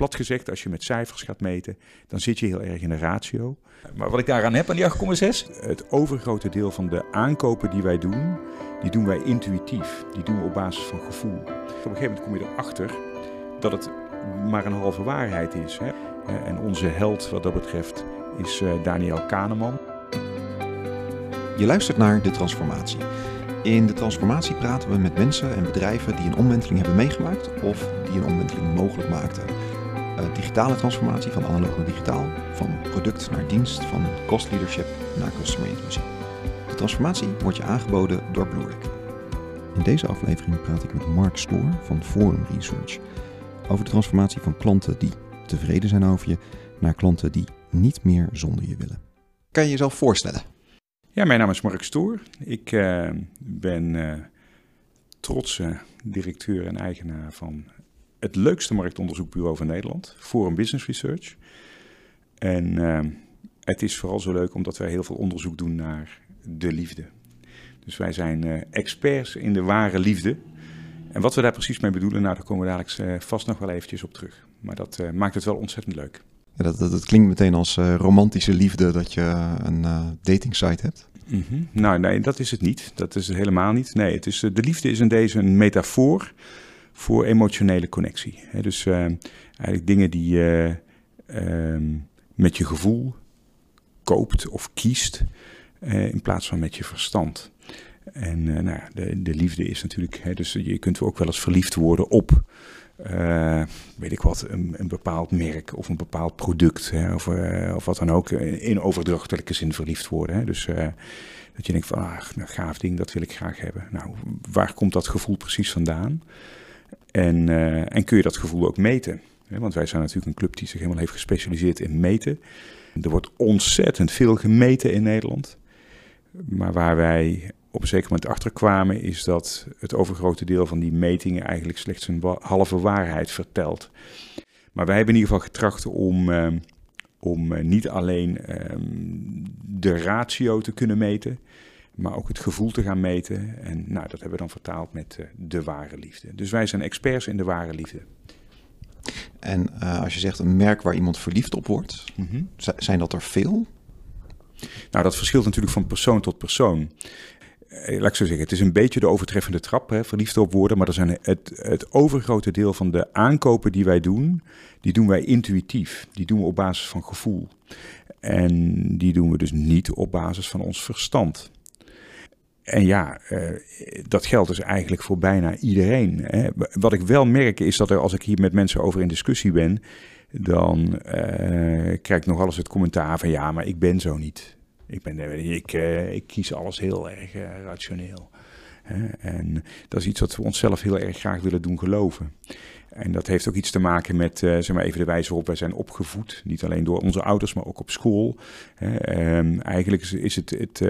plat gezegd, als je met cijfers gaat meten, dan zit je heel erg in de ratio. Maar wat ik daaraan heb aan die 8,6? Het overgrote deel van de aankopen die wij doen, die doen wij intuïtief. Die doen we op basis van gevoel. Op een gegeven moment kom je erachter dat het maar een halve waarheid is. Hè? En onze held wat dat betreft is eh, Daniel Kahneman. Je luistert naar De Transformatie. In De Transformatie praten we met mensen en bedrijven die een omwenteling hebben meegemaakt of die een omwenteling mogelijk maakten. Uh, digitale transformatie van analoog naar digitaal, van product naar dienst, van cost leadership naar customer intimacy. De transformatie wordt je aangeboden door Bluerick. In deze aflevering praat ik met Mark Stoor van Forum Research over de transformatie van klanten die tevreden zijn over je naar klanten die niet meer zonder je willen. Kan je jezelf voorstellen? Ja, mijn naam is Mark Stoor. Ik uh, ben uh, trotse directeur en eigenaar van het leukste marktonderzoekbureau van Nederland, Forum Business Research. En uh, het is vooral zo leuk omdat wij heel veel onderzoek doen naar de liefde. Dus wij zijn experts in de ware liefde. En wat we daar precies mee bedoelen, nou, daar komen we dadelijk vast nog wel eventjes op terug. Maar dat maakt het wel ontzettend leuk. Ja, dat, dat, dat, klinkt meteen als romantische liefde dat je een dating site hebt. Mm -hmm. Nou, nee, dat is het niet. Dat is het helemaal niet. Nee, het is, de liefde is in deze een metafoor voor emotionele connectie. Dus uh, eigenlijk dingen die je met je gevoel koopt of kiest in plaats van met je verstand. En nou, de, de liefde is natuurlijk, dus je kunt ook wel eens verliefd worden op weet ik wat, een, een, bepaald merk of een bepaald product of, of wat dan ook in overdrachtelijke zin verliefd worden. Dus dat je denkt van, ah, een gaaf ding, dat wil ik graag hebben. Nou, waar komt dat gevoel precies vandaan? En, en kun je dat gevoel ook meten? Want wij zijn natuurlijk een club die zich helemaal heeft gespecialiseerd in meten. Er wordt ontzettend veel gemeten in Nederland. Maar waar wij op een zeker moment achterkwamen, is dat het overgrote deel van die metingen eigenlijk slechts een halve waarheid vertelt. Maar wij hebben in ieder geval getracht om, uh, om uh, niet alleen uh, de ratio te kunnen meten, maar ook het gevoel te gaan meten. En nou, dat hebben we dan vertaald met eh, de ware liefde. Dus wij zijn experts in de ware liefde. En als je zegt een merk waar iemand verliefd op wordt, mm -hmm. zijn dat er veel? Nou, dat verschilt natuurlijk van persoon tot persoon. Eh, laat ik zo zeggen, het is een beetje de overtreffende trap, hè, verliefd op worden. Maar er zijn het, het overgrote deel van de aankopen die wij doen, die doen wij intuïtief. Die doen we op basis van gevoel. En die doen we dus niet op basis van ons verstand. En ja, uh, dat geldt dus eigenlijk voor bijna iedereen. Hè. Wat ik wel merk is dat er, als ik hier met mensen over in discussie ben, dan uh, krijg ik nog alles het commentaar van ja, maar ik ben zo niet. Ik, ben, ik, uh, ik kies alles heel erg rationeel. En dat is iets wat we onszelf heel erg graag willen doen geloven. En dat heeft ook iets te maken met, zeg maar even de wijze waarop wij zijn opgevoed. Niet alleen door onze ouders, maar ook op school. Um, eigenlijk is, is het,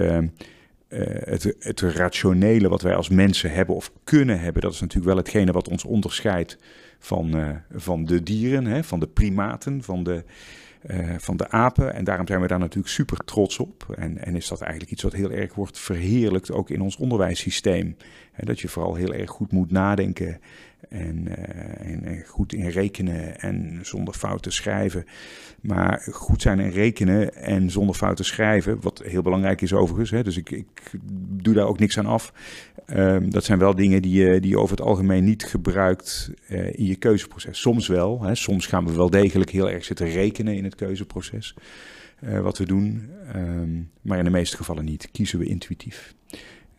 het, het, het rationele wat wij als mensen hebben of kunnen hebben, dat is natuurlijk wel hetgene wat ons onderscheidt van, van de dieren, hè? van de primaten, van de, uh, van de apen. En daarom zijn we daar natuurlijk super trots op. En, en is dat eigenlijk iets wat heel erg wordt verheerlijkt, ook in ons onderwijssysteem. He, dat je vooral heel erg goed moet nadenken en, uh, en, goed in rekenen en zonder fouten schrijven. Maar goed zijn in rekenen en zonder fouten schrijven, wat heel belangrijk is overigens. Hè, dus ik, ik doe daar ook niks aan af. Um, dat zijn wel dingen die je, die over het algemeen niet gebruikt uh, in je keuzeproces. Soms wel. Hè, soms gaan we wel degelijk heel erg zitten rekenen in het keuzeproces. Uh, wat we doen. Um, maar in de meeste gevallen niet. Kiezen we intuïtief.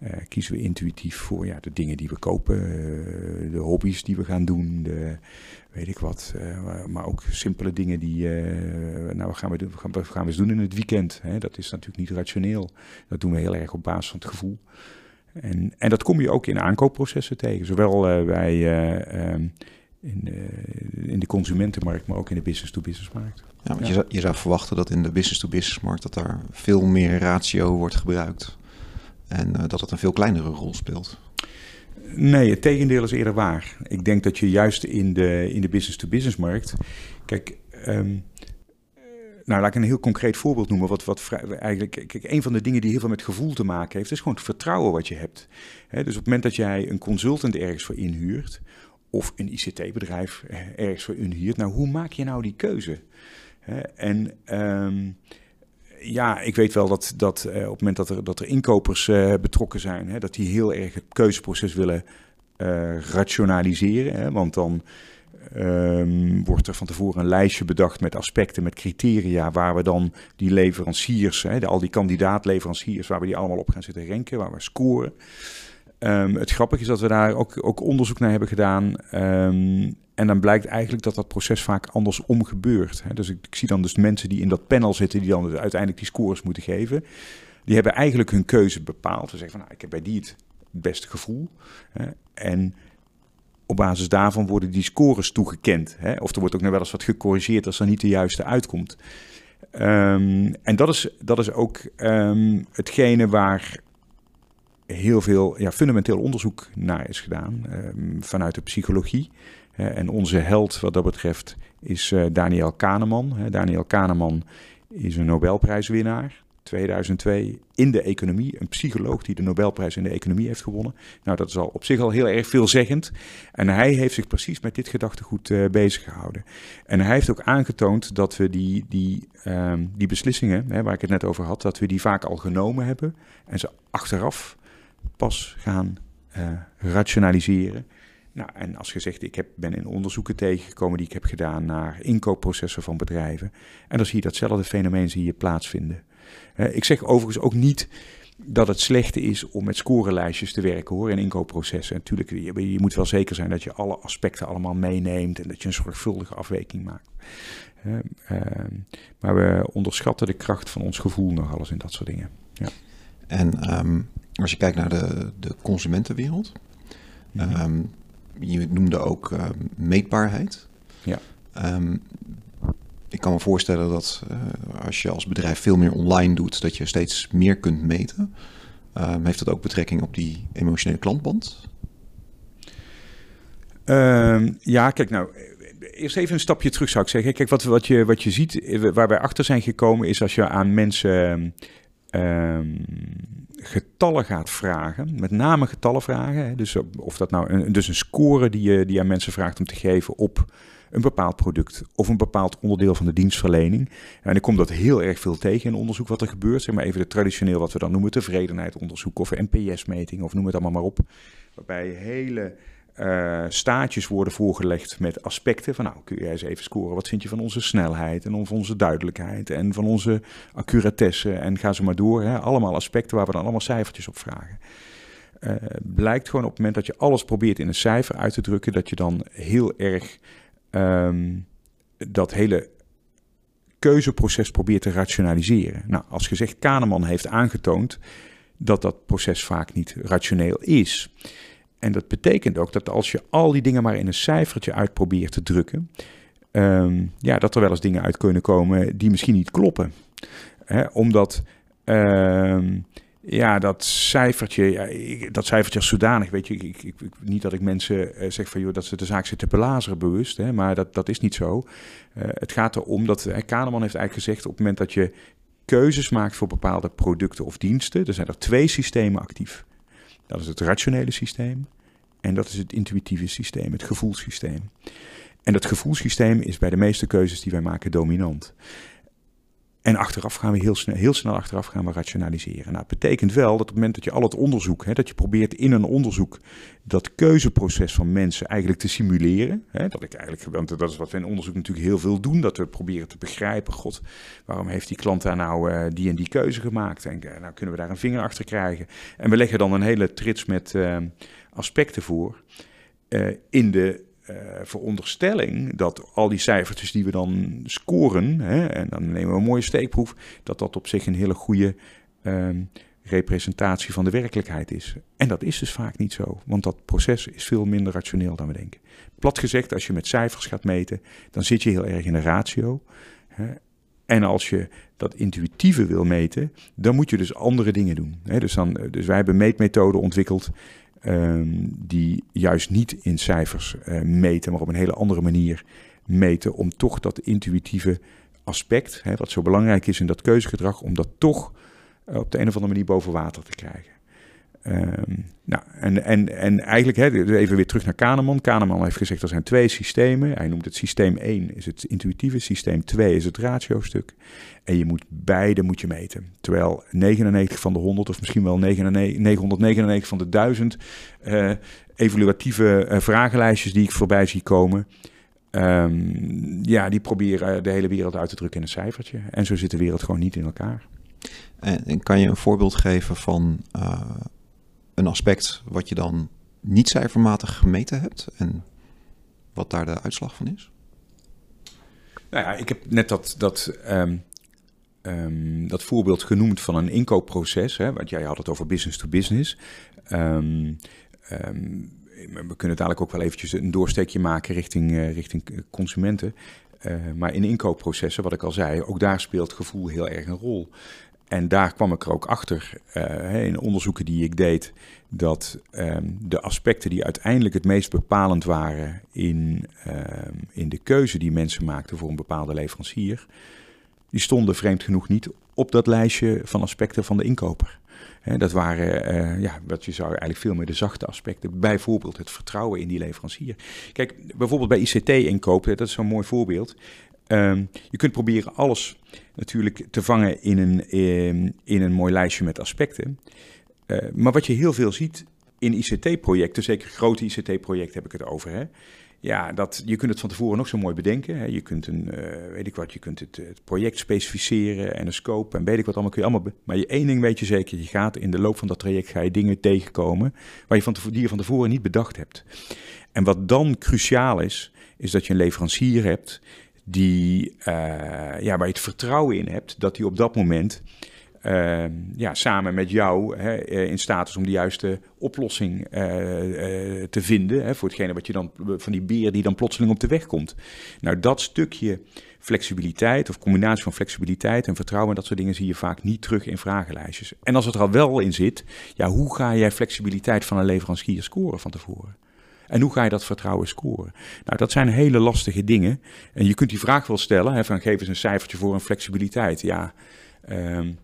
Uh, kiezen we intuïtief voor ja, de dingen die we kopen, uh, de hobby's die we gaan doen, de, weet ik wat. Uh, maar ook simpele dingen die, nou, wat gaan we, doen, wat gaan we eens doen in het weekend? Hè? Dat is natuurlijk niet rationeel. Dat doen we heel erg op basis van het gevoel. En, en dat kom je ook in aankoopprocessen tegen, zowel bij um, in, de, in de consumentenmarkt, maar ook in de business-to-business-markt. Ja, want ja. Je, zou, je zou verwachten dat in de business-to-business-markt dat daar veel meer ratio wordt gebruikt. En uh, dat het een veel kleinere rol speelt. Nee, het tegendeel is eerder waar. Ik denk dat je juist in de, in de business-to-business-markt. Kijk, um, nou, laat ik een heel concreet voorbeeld noemen. Wat, wat eigenlijk, kijk, een van de dingen die heel veel met gevoel te maken heeft, is gewoon het vertrouwen wat je hebt. He, dus op het moment dat jij een consultant ergens voor inhuurt, of een ICT-bedrijf ergens voor huurt. Nou, hoe maak je nou die keuze? en ehm, ja, ik weet wel dat, dat op het moment dat er, dat er inkopers betrokken zijn, hè, dat die heel erg het keuzeproces willen rationaliseren. Hè, want dan Um, wordt er van tevoren een lijstje bedacht met aspecten, met criteria, waar we dan die leveranciers, hè, de, al die kandidaatleveranciers, waar we die allemaal op gaan zitten renken, waar we scoren. Um, het grappige is dat we daar ook, ook onderzoek naar hebben gedaan. Um, en dan blijkt eigenlijk dat dat proces vaak andersom gebeurt. Hè. Dus ik, ik, zie dan dus mensen die in dat panel zitten, die dan uiteindelijk die scores moeten geven. Die hebben eigenlijk hun keuze bepaald. Ze zeggen van, nou, ik heb bij die het beste gevoel. Hè. En op basis daarvan worden die scores toegekend. Hè? Of er wordt ook nog wel eens wat gecorrigeerd als er niet de juiste uitkomt. Um, en dat is, dat is ook hetgene waar heel veel ja, fundamenteel onderzoek naar is gedaan um, vanuit de psychologie. en onze held wat dat betreft is uh, Daniel Kahneman. Daniel Kahneman is een Nobelprijswinnaar. 2002 in de economie. Een psycholoog die de Nobelprijs in de economie heeft gewonnen. Nou, dat is al op zich al heel erg veelzeggend. En hij heeft zich precies met dit gedachtegoed uh, bezig gehouden. En hij heeft ook aangetoond dat we die, die, um, die beslissingen, hè, waar ik het net over had, dat we die vaak al genomen hebben. En ze achteraf pas gaan uh, rationaliseren. Nou, en als je zegt, ik heb, ben in onderzoeken tegengekomen die ik heb gedaan naar inkoopprocessen van bedrijven. En dan zie je datzelfde fenomeen zie plaatsvinden. Uh, ik zeg overigens ook niet dat het slechte is om met scorelijstjes te werken hoor, in inkoopprocessen. Natuurlijk, je, je, moet wel zeker zijn dat je alle aspecten allemaal meeneemt en dat je een zorgvuldige afweging maakt. Uh, maar we onderschatten de kracht van ons gevoel nog alles in dat soort dingen. Ja. En um, als je kijkt naar de, de consumentenwereld, mm um, je noemde ook uh, meetbaarheid. Ja. Um, ik kan me voorstellen dat uh, als je als bedrijf veel meer online doet, dat je steeds meer kunt meten. Um, heeft dat ook betrekking op die emotionele klantband? Um, ja, kijk nou, eerst even een stapje terug zou ik zeggen. Kijk, wat, wat, je, wat je ziet, waar wij achter zijn gekomen, is als je aan mensen getallen gaat vragen, met name getallen vragen. Dus of dat nou een, dus een score die je, die aan mensen vraagt om te geven op een bepaald product of een bepaald onderdeel van de dienstverlening. En ik kom dat heel erg veel tegen in onderzoek wat er gebeurt. Zeg maar even de traditioneel wat we dan noemen tevredenheidsonderzoek of NPS-meting of noem het allemaal maar op. Waarbij hele uh, staatjes worden voorgelegd met aspecten van, nou, kun jij eens even scoren, wat vind je van onze snelheid en van onze duidelijkheid en van onze accuratesse en ga zo maar door. Hè? Allemaal aspecten waar we dan allemaal cijfertjes op vragen. Uh, blijkt gewoon op het moment dat je alles probeert in een cijfer uit te drukken, dat je dan heel erg um, dat hele keuzeproces probeert te rationaliseren. Nou, als gezegd, Kahneman heeft aangetoond dat dat proces vaak niet rationeel is. En dat betekent ook dat als je al die dingen maar in een cijfertje uit probeert te drukken, um, ja, dat er wel eens dingen uit kunnen komen die misschien niet kloppen. Hè, omdat um, ja, dat cijfertje, dat cijfertje is zodanig, weet je, ik, ik, niet dat ik mensen uh, zeg van joh, dat ze de zaak zitten belazeren bewust, hè, maar dat, dat is niet zo. Uh, het gaat erom dat, uh, Kahneman heeft eigenlijk gezegd, op het moment dat je keuzes maakt voor bepaalde producten of diensten, er zijn er twee systemen actief. Dat is het rationele systeem en dat is het intuïtieve systeem, het gevoelssysteem. En dat gevoelssysteem is bij de meeste keuzes die wij maken dominant. En achteraf gaan we heel snel, heel snel achteraf gaan we rationaliseren. Nou, het betekent wel dat op het moment dat je al het onderzoek, hè, dat je probeert in een onderzoek dat keuzeproces van mensen eigenlijk te simuleren. Hè, dat ik eigenlijk, want dat is wat we in onderzoek natuurlijk heel veel doen, dat we proberen te begrijpen, god, waarom heeft die klant daar nou uh, die en die keuze gemaakt? En uh, nou kunnen we daar een vinger achter krijgen. En we leggen dan een hele trits met uh, aspecten voor in de uh, veronderstelling dat al die cijfertjes die we dan scoren, hè, en dan nemen we een mooie steekproef, dat dat op zich een hele goede um, representatie van de werkelijkheid is. En dat is dus vaak niet zo, want dat proces is veel minder rationeel dan we denken. Plat gezegd, als je met cijfers gaat meten, dan zit je heel erg in een ratio. Hè, en als je dat intuïtieve wil meten, dan moet je dus andere dingen doen. Hè, dus, dan, dus wij hebben meetmethoden ontwikkeld Um, die juist niet in cijfers uh, meten, maar op een hele andere manier meten. Om toch dat intuïtieve aspect, hè, wat zo belangrijk is in dat keuzegedrag, om dat toch uh, op de een of andere manier boven water te krijgen. Ehm, nou, en, en, en eigenlijk, hè, even weer terug naar Kahneman. Kahneman heeft gezegd er zijn twee systemen. Hij noemt het systeem 1 is het intuïtieve, systeem 2 is het ratio-stuk. En je moet beide moet je meten. Terwijl 99 van de 100 of misschien wel 999 van de 1000 uh, eh, evaluatieve uh, vragenlijstjes die ik voorbij zie komen... Um, ja, die proberen de hele wereld uit te drukken in een cijfertje. En zo zit de wereld gewoon niet in elkaar. En, kan je een voorbeeld geven van een aspect wat je dan niet cijfermatig gemeten hebt en wat daar de uitslag van is? Nou ja, ik heb net dat, dat, um, um, dat voorbeeld genoemd van een inkoopproces, hè, want jij had het over business to business. Um, we kunnen dadelijk ook wel eventjes een doorsteekje maken richting, uh, richting consumenten. Uh, maar in inkoopprocessen, wat ik al zei, ook daar speelt gevoel heel erg een rol. En daar kwam ik er ook achter uh, in onderzoeken die ik deed, dat um, de aspecten die uiteindelijk het meest bepalend waren in, um, in de keuze die mensen maakten voor een bepaalde leverancier, die stonden vreemd genoeg niet op dat lijstje van aspecten van de inkoper. Dat waren, uh, ja, wat je zou eigenlijk veel meer de zachte aspecten. Bijvoorbeeld het vertrouwen in die leverancier. Kijk, bijvoorbeeld bij ICT-inkoop, dat is zo'n mooi voorbeeld. Um, je kunt proberen alles natuurlijk te vangen in een, in, in een mooi lijstje met aspecten. Uh, maar wat je heel veel ziet in ICT-projecten, zeker grote ICT-projecten heb ik het over, hè, ja, dat, je kunt het van tevoren nog zo mooi bedenken. Hè. Je kunt een, uh, weet ik wat, je kunt het, het, project specificeren en een scope en weet ik wat allemaal kun je allemaal. Maar je één ding weet je zeker, je gaat in de loop van dat traject ga je dingen tegenkomen waar je van die je van tevoren niet bedacht hebt. En wat dan cruciaal is, is dat je een leverancier hebt die, uh, ja, waar je het vertrouwen in hebt dat hij op dat moment uh, ja, samen met jou hè, eh, in staat is om de juiste oplossing uh, te vinden. Hè, voor hetgene wat je dan van die beer die dan plotseling op de weg komt. Nou, dat stukje flexibiliteit of combinatie van flexibiliteit en vertrouwen en dat soort dingen zie je vaak niet terug in vragenlijstjes. En als het er al wel in zit, ja, hoe ga jij flexibiliteit van een leverancier scoren van tevoren? En hoe ga je dat vertrouwen scoren? Nou, dat zijn hele lastige dingen. En je kunt die vraag wel stellen, hè, van geef eens een cijfertje voor een flexibiliteit. Ja, um,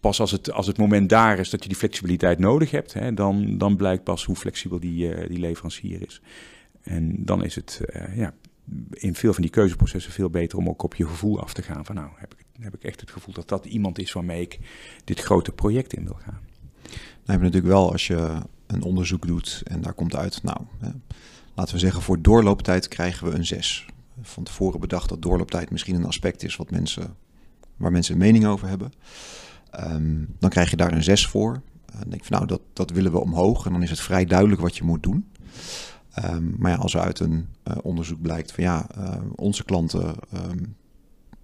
pas als het, als het moment daar is dat je die flexibiliteit nodig hebt, hè, dan, dan blijkt pas hoe flexibel die, uh, die leverancier is. En dan is het uh, ja, in veel van die keuzeprocessen veel beter om ook op je gevoel af te gaan. Van nou, heb ik, heb ik echt het gevoel dat dat iemand is waarmee ik dit grote project in wil gaan. Nou, heb je natuurlijk wel als je een onderzoek doet en daar komt uit, nou, hè, laten we zeggen voor doorlooptijd krijgen we een 6. Van tevoren bedacht dat doorlooptijd misschien een aspect is wat mensen, waar mensen een mening over hebben. Um, dan krijg je daar een 6 voor. En dan denk je van, nou, dat, dat willen we omhoog. En dan is het vrij duidelijk wat je moet doen. Um, maar ja, als er uit een uh, onderzoek blijkt van ja, uh, onze klanten um,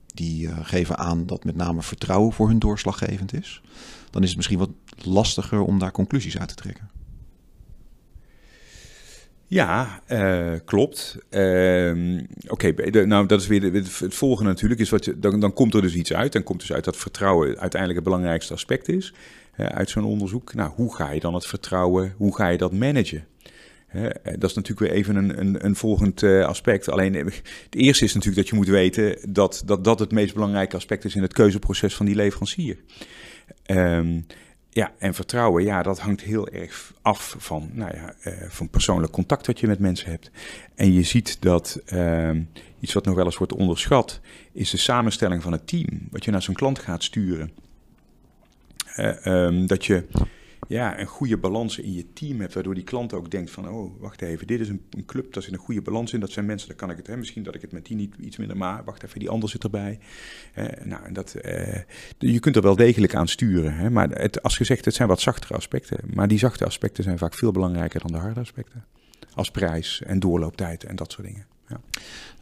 die uh, geven aan dat met name vertrouwen voor hun doorslaggevend is, dan is het misschien wat lastiger om daar conclusies uit te trekken. Ja, uh, klopt. Uh, Oké, nou dat is weer het, volgende natuurlijk. Is wat je, dan, dan komt er dus iets uit. Dan komt dus uit dat vertrouwen uiteindelijk het belangrijkste aspect is. Uh, uit zo'n onderzoek. Nou, hoe ga je dan het vertrouwen, hoe ga je dat managen? dat is natuurlijk weer even een, een, een volgend aspect. Alleen het eerste is natuurlijk dat je moet weten dat, dat dat het meest belangrijke aspect is in het keuzeproces van die leverancier. Um, ja, en vertrouwen, ja, dat hangt heel erg af van, nou ja, uh, van persoonlijk contact dat je met mensen hebt. En je ziet dat uh, iets wat nog wel eens wordt onderschat, is de samenstelling van het team. Wat je naar zo'n klant gaat sturen. Uh, dat je ja, een goede balans in je team hebt, waardoor die klant ook denkt van, oh, wacht even, dit is een, een club, daar zit een goede balans in, dat zijn mensen, daar kan ik het, hè, misschien dat ik het met die niet iets minder, maar wacht even, die ander zit erbij. Uh, nou, dat, uh, je kunt er wel degelijk aan sturen, hè, maar het, als gezegd, het zijn wat zachtere aspecten, maar die zachte aspecten zijn vaak veel belangrijker dan de harde aspecten. Als prijs en doorlooptijd en dat soort dingen. Ja.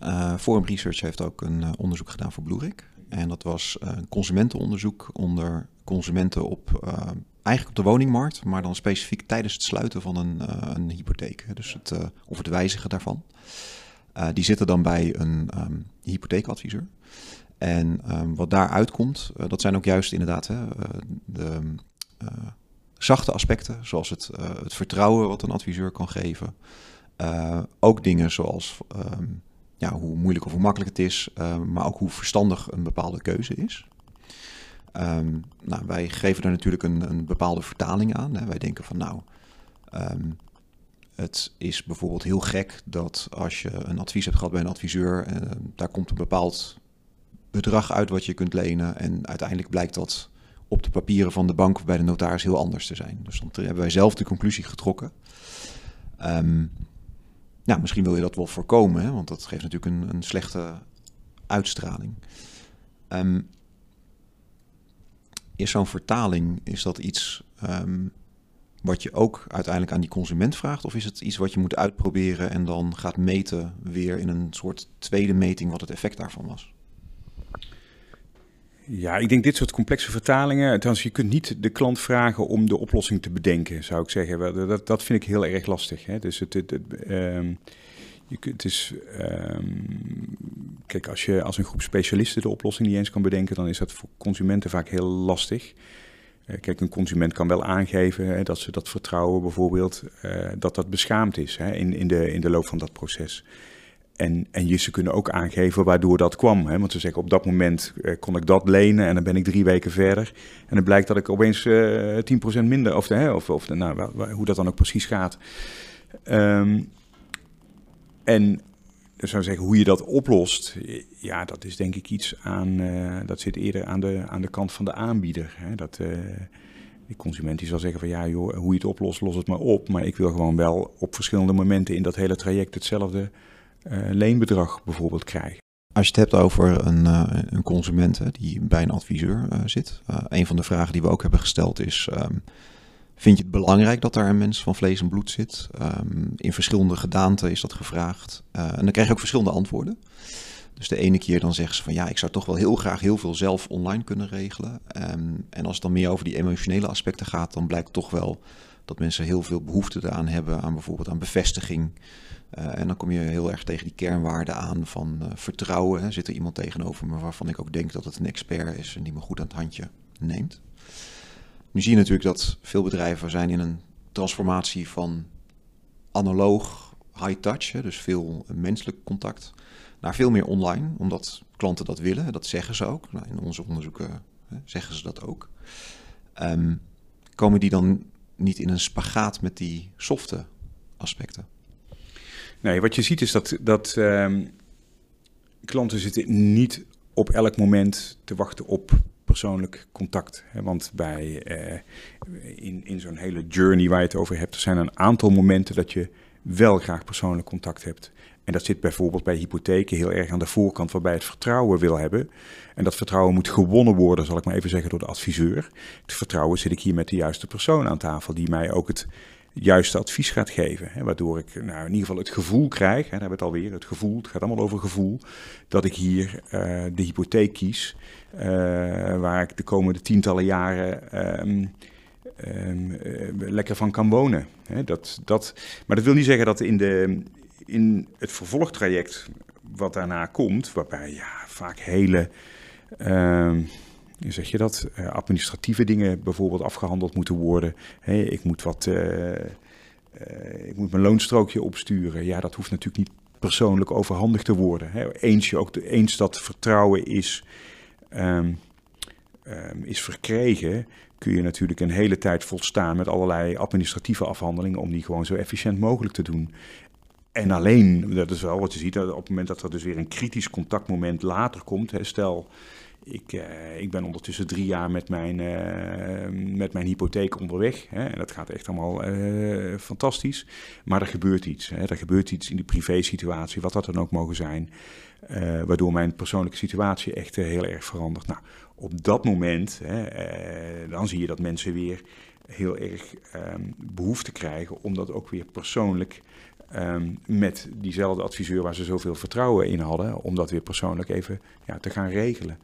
Uh, Forum Research heeft ook een onderzoek gedaan voor Bluerick. En dat was een consumentenonderzoek onder consumenten op eigenlijk op de woningmarkt, maar dan specifiek tijdens het sluiten van een, uh, een hypotheek. Dus het, uh, of het wijzigen daarvan. Uh, die zitten dan bij een um, hypotheekadviseur. En um, wat daar uitkomt, dat zijn ook juist inderdaad hè, de zachte aspecten, zoals het, het vertrouwen wat een adviseur kan geven. ook dingen zoals ja, hoe moeilijk of hoe makkelijk het is, maar ook hoe verstandig een bepaalde keuze is. Ehm, nou, wij geven daar natuurlijk een, een bepaalde vertaling aan. Hè. Wij denken van nou, ehm, het is bijvoorbeeld heel gek dat als je een advies hebt gehad bij een adviseur, uh, daar komt een bepaald bedrag uit wat je kunt lenen en uiteindelijk blijkt dat op de papieren van de bank of bij de notaris heel anders te zijn. Dus dan hebben wij zelf de conclusie getrokken. Um, nou, misschien wil je dat wel voorkomen, hè, want dat geeft natuurlijk een, een slechte uitstraling. Um, is zo'n vertaling, is dat iets um, wat je ook uiteindelijk aan die consument vraagt? Of is het iets wat je moet uitproberen en dan gaat meten weer in een soort tweede meting wat het effect daarvan was? Ja, ik denk dit soort complexe vertalingen. Althans, je kunt niet de klant vragen om de oplossing te bedenken, zou ik zeggen. Dat, dat vind ik heel erg lastig. Hè? Dus het, het, het um, het is, um, kijk, als je als een groep specialisten de oplossing niet eens kan bedenken, dan is dat voor consumenten vaak heel lastig. Uh, kijk, een consument kan wel aangeven hè, dat ze dat vertrouwen bijvoorbeeld, uh, dat dat beschaamd is hè, in, in, de, in de loop van dat proces. En, en ze kunnen ook aangeven waardoor dat kwam. Hè? Want ze zeggen op dat moment eh, kon ik dat lenen en dan ben ik drie weken verder. En dan blijkt dat ik opeens uh, eh, 10% minder, of, hè, of, of nou, hoe dat dan ook precies gaat. Um, en zou zeggen, hoe je dat oplost, ja, dat is denk ik iets aan, uh, dat zit eerder aan de, aan de kant van de aanbieder. Hè? Dat, uh, die consument die zal zeggen van ja joh, hoe je het oplost, los het maar op. Maar ik wil gewoon wel op verschillende momenten in dat hele traject hetzelfde uh, leenbedrag bijvoorbeeld krijgen. Als je het hebt over een, een consument die bij een adviseur zit, een van de vragen die we ook hebben gesteld is: um, vind je het belangrijk dat daar een mens van vlees en bloed zit? Um, in verschillende gedaanten is dat gevraagd. en dan krijg je ook verschillende antwoorden. Dus de ene keer dan zeggen ze van ja, ik zou toch wel heel graag heel veel zelf online kunnen regelen. Um, en als het dan meer over die emotionele aspecten gaat, dan blijkt toch wel dat mensen heel veel behoefte eraan hebben aan bijvoorbeeld aan bevestiging. Uh, en dan kom je heel erg tegen die kernwaarden aan van uh, vertrouwen. Hè. Zit er iemand tegenover me waarvan ik ook denk dat het een expert is en die me goed aan het handje neemt. Nu zie je natuurlijk dat veel bedrijven zijn in een transformatie van analoog high touch, dus veel menselijk contact, naar veel meer online, omdat klanten dat willen. Dat zeggen ze ook. Nou, in onze onderzoeken zeggen ze dat ook. Um, komen die dan niet in een spagaat met die softe aspecten? Nee, wat je ziet is dat, dat um, klanten zitten niet op elk moment te wachten op persoonlijk contact. Want bij, uh, in, in zo'n hele journey waar je het over hebt, er zijn een aantal momenten dat je wel graag persoonlijk contact hebt. En dat zit bijvoorbeeld bij hypotheken heel erg aan de voorkant, waarbij het vertrouwen wil hebben. En dat vertrouwen moet gewonnen worden, zal ik maar even zeggen, door de adviseur. Het vertrouwen zit ik hier met de juiste persoon aan tafel, die mij ook het juiste advies gaat geven. Hè, waardoor ik nou, in ieder geval het gevoel krijg, hè, daar hebben we het alweer, het gevoel, het gaat allemaal over gevoel, dat ik hier uh, de hypotheek kies, uh, waar ik de komende tientallen jaren um, um, uh, lekker van kan wonen. Hè, dat, dat, maar dat wil niet zeggen dat in, de, in het vervolgtraject wat daarna komt, waarbij ja, vaak hele... Uh, zeg je dat, uh, administratieve dingen bijvoorbeeld afgehandeld moeten worden. Ik moet wat, uh, uh, ik moet mijn loonstrookje opsturen. Ja, dat hoeft natuurlijk niet persoonlijk overhandigd te worden. Hè. Eens, je ook eens dat vertrouwen is, um, um, is verkregen, kun je natuurlijk een hele tijd volstaan met allerlei administratieve afhandelingen om die gewoon zo efficiënt mogelijk te doen. En alleen, dat is wel wat je ziet, op het moment dat er dus weer een kritisch contactmoment later komt, hè, stel ik, uh, ik ben ondertussen drie jaar met mijn, uh, met mijn hypotheek onderweg. Hè, en dat gaat echt allemaal uh, fantastisch. Maar er gebeurt iets. Hè, er gebeurt iets in de privé-situatie, wat dat dan ook mogen zijn. waardoor mijn persoonlijke situatie echt heel erg verandert. Nou, op dat moment, hè, dan zie je dat mensen weer heel erg um, behoefte krijgen om dat ook weer persoonlijk um, met diezelfde adviseur waar ze zoveel vertrouwen in hadden, om dat weer persoonlijk even ja, te gaan regelen.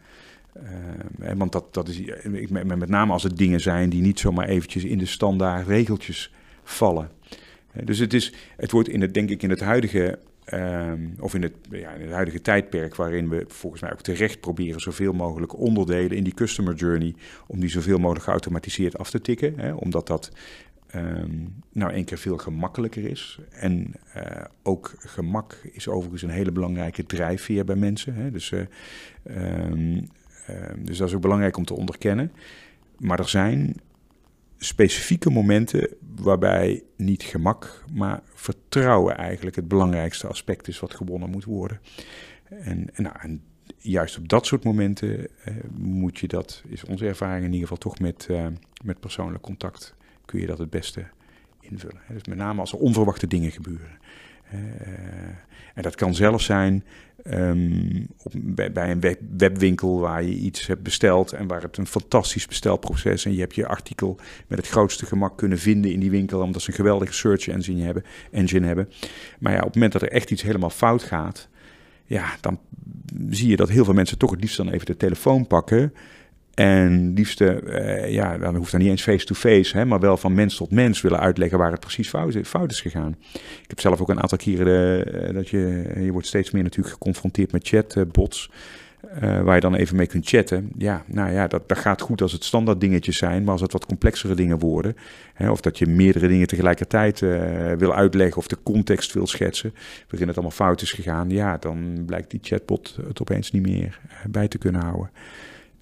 Uh, want dat, dat is, ik, met name als het dingen zijn die niet zomaar eventjes in de standaard regeltjes vallen. Uh, dus het, is, het wordt in het, denk ik in het huidige, uh, of in het, ja, in het huidige tijdperk waarin we volgens mij ook terecht proberen zoveel mogelijk onderdelen in die customer journey, om die zoveel mogelijk geautomatiseerd af te tikken. Hè, omdat dat Um, nou één keer veel gemakkelijker is. En ook gemak is overigens een hele belangrijke drijfveer bij mensen. Hè. Dus Ehm, dus dat is ook belangrijk om te onderkennen. Maar er zijn specifieke momenten waarbij niet gemak, maar vertrouwen eigenlijk het belangrijkste aspect is wat gewonnen moet worden. En, nou, juist op dat soort momenten uh, moet je dat, is onze ervaring in ieder geval toch met, uh, met persoonlijk contact, kun je dat het beste invullen. Dus met name als er onverwachte dingen gebeuren. Uh, en dat kan zelfs zijn um, op, bij, een web, webwinkel waar je iets hebt besteld en waar het een fantastisch bestelproces en je hebt je artikel met het grootste gemak kunnen vinden in die winkel omdat ze een geweldige search engine hebben. Engine hebben. Maar ja, op het moment dat er echt iets helemaal fout gaat, ja, dan zie je dat heel veel mensen toch het liefst dan even de telefoon pakken. En liefste, uh, ja, dan hoeft dat niet eens face-to-face, maar wel van mens tot mens willen uitleggen waar het precies fout is, gegaan. Ik heb zelf ook een aantal keren uh, dat je, je wordt steeds meer natuurlijk geconfronteerd met chatbots. Uh, waar je dan even mee kunt chatten. Ja, nou ja, dat, dat gaat goed als het standaard dingetjes zijn. Maar als het wat complexere dingen worden. Hè, of dat je meerdere dingen tegelijkertijd wil uitleggen. Of de context wil schetsen. Waarin het allemaal fout is gegaan. Ja, dan blijkt die chatbot het opeens niet meer bij te kunnen houden.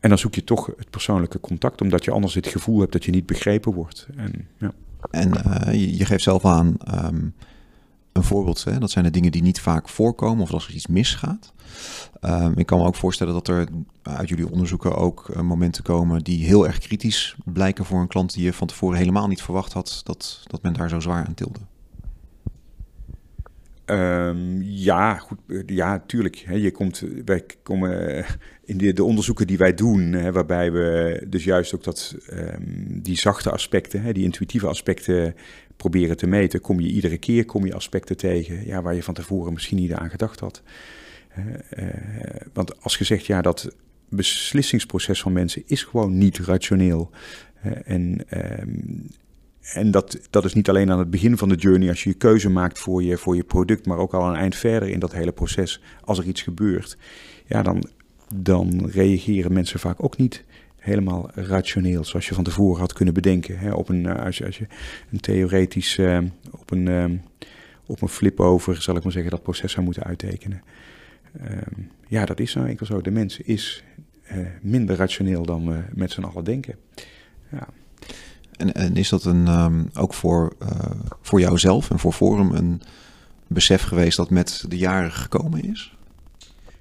En dan zoek je toch het persoonlijke contact. Omdat je anders het gevoel hebt dat je niet begrepen wordt. En, ja. en uh, je geeft zelf aan... Um een voorbeeld. Hè? Dat zijn de dingen die niet vaak voorkomen of als er iets misgaat. Um, ik kan me ook voorstellen dat er uit jullie onderzoeken ook uh, momenten komen die heel erg kritisch blijken voor een klant die je van tevoren helemaal niet verwacht had dat, dat men daar zo zwaar aan tilde. Um, ja, goed, ja, tuurlijk. Hè, je komt, wij komen in de, de onderzoeken die wij doen, hè, waarbij we dus juist ook dat, um, die zachte aspecten, hè, die intuïtieve aspecten proberen te meten, kom je iedere keer kom je aspecten tegen ja, waar je van tevoren misschien niet aan gedacht had. Want als je zegt, ja, dat beslissingsproces van mensen is gewoon niet rationeel. En um, en dat, dat is niet alleen aan het begin van de journey als je je keuze maakt voor je, voor je product, maar ook al een eind verder in dat hele proces. Als er iets gebeurt, ja, dan, dan reageren mensen vaak ook niet helemaal rationeel, zoals je van tevoren had kunnen bedenken. Hè, op een, als, je, als je een theoretisch, uh, op een, uh, op een flip over, zal ik maar zeggen, dat proces zou moeten uittekenen. Uh, ja, dat is nou enkel zo. De mens is eh, minder rationeel dan we met z'n allen denken. Ja. En, is dat een, um, ook voor, uh, voor jouzelf en voor Forum een besef geweest dat met de jaren gekomen is?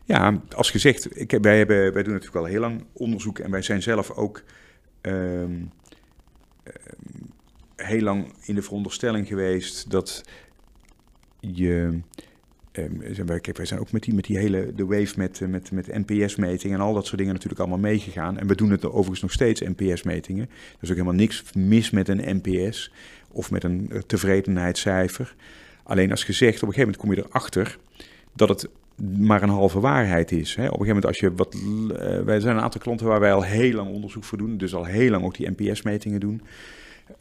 Ja, als gezegd, ik, wij, hebben, wij doen natuurlijk al heel lang onderzoek en wij zijn zelf ook um, heel lang in de veronderstelling geweest dat je Um, wij zijn ook met die, met die hele de wave met, met, met NPS-meting en al dat soort dingen natuurlijk allemaal meegegaan. En we doen het overigens nog steeds, NPS-metingen. Er is ook helemaal niks mis met een NPS of met een tevredenheidscijfer. Alleen als gezegd, op een gegeven moment kom je erachter dat het maar een halve waarheid is. Hè. Op een gegeven moment als je wat... Uh, wij zijn een aantal klanten waar wij al heel lang onderzoek voor doen. Dus al heel lang ook die NPS-metingen doen.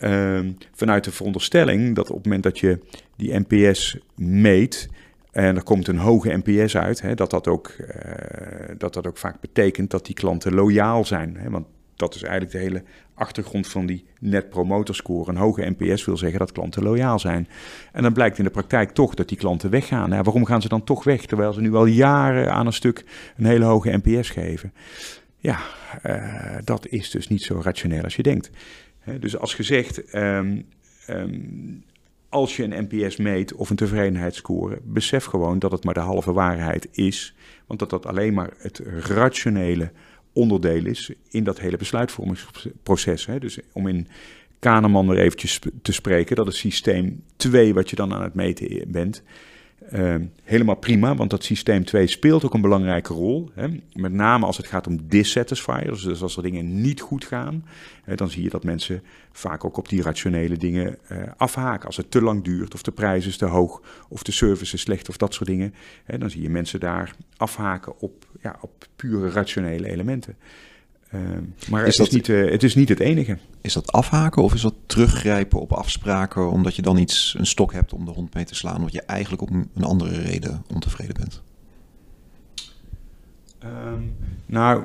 Uh, vanuit de veronderstelling dat op het moment dat je die NPS meet en er komt een hoge NPS uit, hè, dat, dat, ook, uh, dat dat ook vaak betekent dat die klanten loyaal zijn. Hè, want dat is eigenlijk de hele achtergrond van die net promoter score. Een hoge NPS wil zeggen dat klanten loyaal zijn. En dan blijkt in de praktijk toch dat die klanten weggaan. Ja, waarom gaan ze dan toch weg, terwijl ze nu al jaren aan een stuk een hele hoge NPS geven? Ja, uh, dat is dus niet zo rationeel als je denkt. dus als gezegd, um, als je een NPS meet of een tevredenheidsscore, besef gewoon dat het maar de halve waarheid is. Want dat dat alleen maar het rationele onderdeel is in dat hele besluitvormingsproces. Hè. Dus om in Kahneman er eventjes te spreken, dat is systeem 2 wat je dan aan het meten bent. Uh, helemaal prima, want dat systeem 2 speelt ook een belangrijke rol. Hè. Met name als het gaat om dissatisfiers, dus als er dingen niet goed gaan, dan zie je dat mensen vaak ook op die rationele dingen uh, afhaken. Als het te lang duurt, of de prijs is te hoog, of de service is slecht, of dat soort dingen, hè, dan zie je mensen daar afhaken op, ja, op pure rationele elementen. Uh, maar is het, is niet, uh, het is niet het enige. Is dat afhaken of is dat teruggrijpen op afspraken omdat je dan iets, een stok hebt om de hond mee te slaan, omdat je eigenlijk op een andere reden ontevreden bent? Um, nou,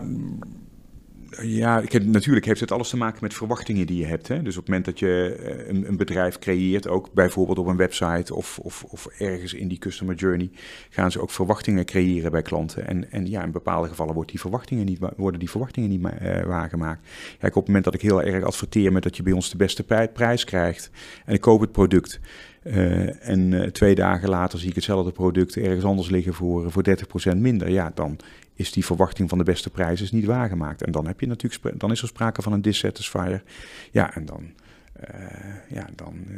Ja, ik heb, natuurlijk heeft het alles te maken met verwachtingen die je hebt. Hè? Dus op het moment dat je eh, een, een bedrijf creëert, ook bijvoorbeeld op een website of, of, of, ergens in die customer journey, gaan ze ook verwachtingen creëren bij klanten. En, en ja, in bepaalde gevallen wordt die verwachtingen niet, worden die verwachtingen niet uh, waargemaakt. Kijk, op het moment dat ik heel erg adverteer met dat je bij ons de beste prijs krijgt en ik koop het product. Uh, en twee dagen later zie ik hetzelfde product ergens anders liggen voor, voor 30% minder. Ja, dan is die verwachting van de beste prijs is niet waargemaakt. En dan, heb je natuurlijk, dan is er sprake van een dissatisfier. Ja, en dan, uh, ja, dan uh,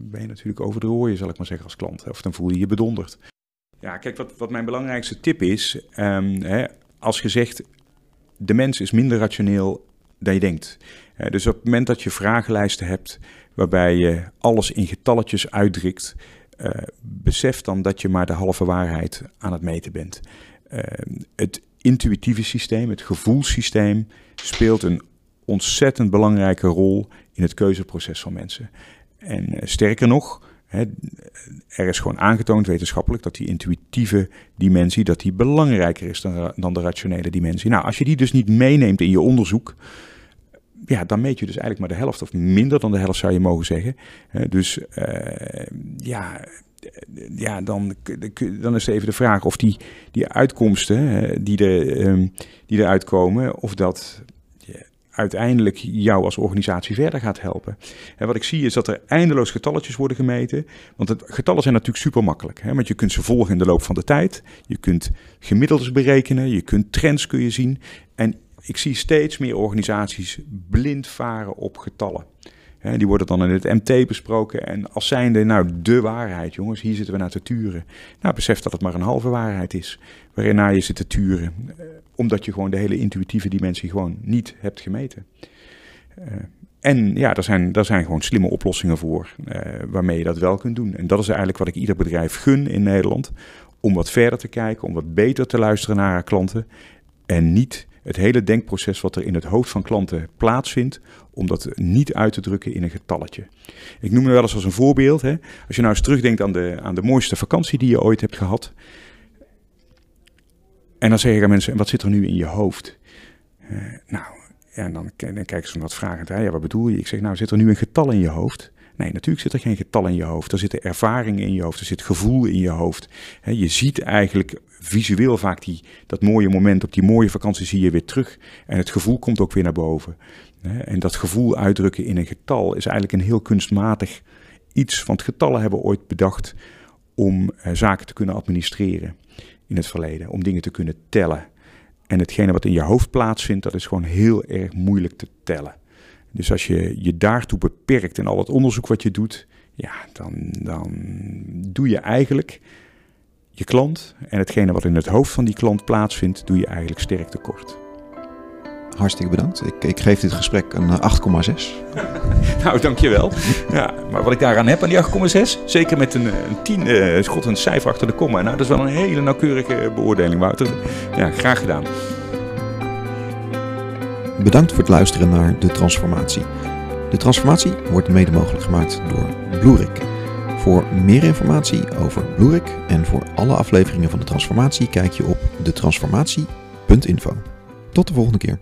ben je natuurlijk over de rooien, zal ik maar zeggen, als klant. Of dan voel je je bedonderd. Ja, kijk, wat, wat mijn belangrijkste tip is, um, hè, als je zegt, de mens is minder rationeel dan je denkt. Uh, dus op het moment dat je vragenlijsten hebt waarbij je alles in getalletjes uitdrukt, besef dan dat je maar de halve waarheid aan het meten bent. Ehm, het intuïtieve systeem, het gevoelssysteem, speelt een ontzettend belangrijke rol in het keuzeproces van mensen. En uh, sterker nog, er is gewoon aangetoond wetenschappelijk dat die intuïtieve dimensie dat die belangrijker is dan, dan de rationele dimensie. Nou, als je die dus niet meeneemt in je onderzoek, ja, dan meet je dus eigenlijk maar de helft of minder dan de helft zou je mogen zeggen. dus uh, ja, ja, dan, dan is even de vraag of die, die uitkomsten die, er, um, die eruit komen, of dat uiteindelijk jou als organisatie verder gaat helpen. En wat ik zie is dat er eindeloos getalletjes worden gemeten. Want het, getallen zijn natuurlijk super makkelijk. Hè? Want je kunt ze volgen in de loop van de tijd. Je kunt gemiddeldes berekenen. Je kunt trends kun je zien. En ik zie steeds meer organisaties blind varen op getallen die worden dan in het MT besproken. En als zijnde, nou, de waarheid, jongens, hier zitten we naar te turen. Nou, besef dat het maar een halve waarheid is, waarin naar je zit te turen. Eh, omdat je gewoon de hele intuïtieve dimensie gewoon niet hebt gemeten. Uh, en ja, daar zijn, daar zijn gewoon slimme oplossingen voor, uh, waarmee je dat wel kunt doen. En dat is eigenlijk wat ik ieder bedrijf gun in Nederland. Om wat verder te kijken, om wat beter te luisteren naar haar klanten. En niet het hele denkproces wat er in het hoofd van klanten plaatsvindt, om dat niet uit te drukken in een getalletje. Ik noem het wel eens als een voorbeeld. Hè. Als je nou eens terugdenkt aan de, aan de mooiste vakantie die je ooit hebt gehad. En dan zeg ik aan mensen, wat zit er nu in je hoofd? Uh, nou, en dan, dan kijken ze me wat vragend. Hè? Ja, wat bedoel je? Ik zeg, nou, zit er nu een getal in je hoofd? Nee, natuurlijk zit er geen getal in je hoofd. Er zitten ervaringen in je hoofd, er zit gevoel in je hoofd. je ziet eigenlijk visueel vaak die, dat mooie moment op die mooie vakantie zie je weer terug. En het gevoel komt ook weer naar boven. En dat gevoel uitdrukken in een getal is eigenlijk een heel kunstmatig iets. Want getallen hebben ooit bedacht om eh, zaken te kunnen administreren in het verleden. Om dingen te kunnen tellen. En hetgene wat in je hoofd plaatsvindt, dat is gewoon heel erg moeilijk te tellen. Dus als je je daartoe beperkt in al het onderzoek wat je doet, ja, dan, dan doe je eigenlijk je klant en hetgene wat in het hoofd van die klant plaatsvindt, doe je eigenlijk sterk tekort. Hartstikke bedankt. Ik, ik geef dit gesprek een 8,6. nou, dankjewel. Ja, maar wat ik daaraan heb aan die 8,6, zeker met een, een 10, uh, schot een cijfer achter de komma. Nou, dat is wel een hele nauwkeurige beoordeling, Wouter. Ja, graag gedaan. Bedankt voor het luisteren naar De Transformatie. De Transformatie wordt mede mogelijk gemaakt door Bloerik. Voor meer informatie over Bloerik en voor alle afleveringen van De Transformatie kijk je op detransformatie.info. Tot de volgende keer.